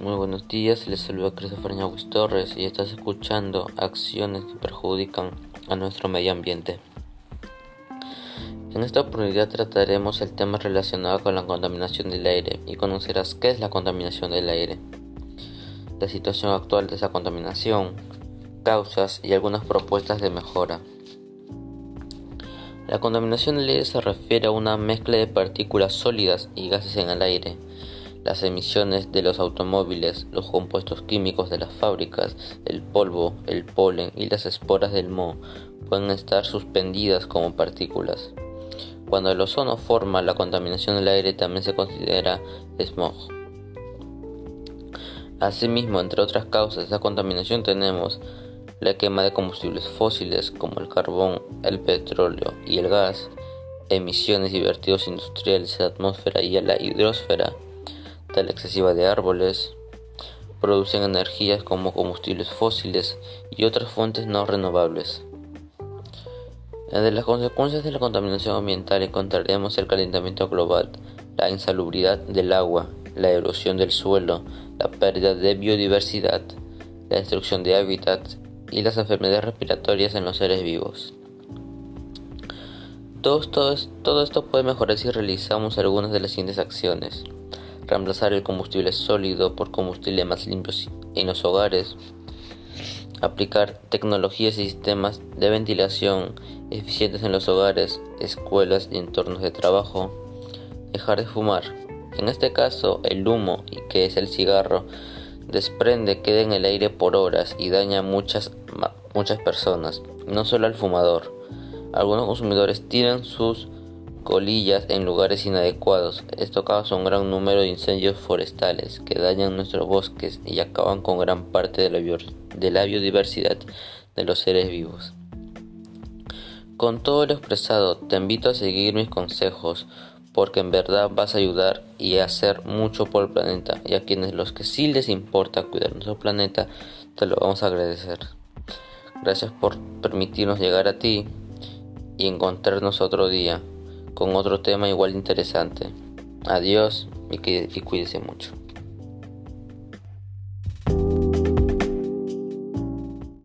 buenos días, les saluda Christopher Ñaguis Torres y estás escuchando acciones que perjudican a nuestro medio ambiente. En esta oportunidad trataremos el tema relacionado con la contaminación del aire y conocerás qué es la contaminación del aire, la situación actual de esa contaminación, causas y algunas propuestas de mejora. La contaminación del aire se refiere a una mezcla de partículas sólidas y gases en el aire las emisiones de los automóviles, los compuestos químicos de las fábricas, el polvo, el polen y las esporas del moho pueden estar suspendidas como partículas. Cuando el ozono forma la contaminación del aire también se considera smog. Asimismo, entre otras causas de la contaminación tenemos la quema de combustibles fósiles como el carbón, el petróleo y el gas, emisiones y vertidos industriales a la atmósfera y a la hidrosfera, la excesiva de árboles, producen energías como combustibles fósiles y otras fuentes no renovables. Entre las consecuencias de la contaminación ambiental encontraremos el calentamiento global, la insalubridad del agua, la erosión del suelo, la pérdida de biodiversidad, la destrucción de hábitats y las enfermedades respiratorias en los seres vivos. Todo esto puede mejorar si realizamos algunas de las siguientes acciones reemplazar el combustible sólido por combustible más limpio en los hogares, aplicar tecnologías y sistemas de ventilación eficientes en los hogares, escuelas y entornos de trabajo, dejar de fumar. En este caso, el humo, que es el cigarro, desprende, queda en el aire por horas y daña a muchas, muchas personas, no solo al fumador. Algunos consumidores tiran sus colillas en lugares inadecuados. Esto causa un gran número de incendios forestales que dañan nuestros bosques y acaban con gran parte de la, de la biodiversidad de los seres vivos. Con todo lo expresado, te invito a seguir mis consejos porque en verdad vas a ayudar y a hacer mucho por el planeta y a quienes los que sí les importa cuidar nuestro planeta te lo vamos a agradecer. Gracias por permitirnos llegar a ti y encontrarnos otro día con otro tema igual interesante. Adiós y, y cuídese mucho.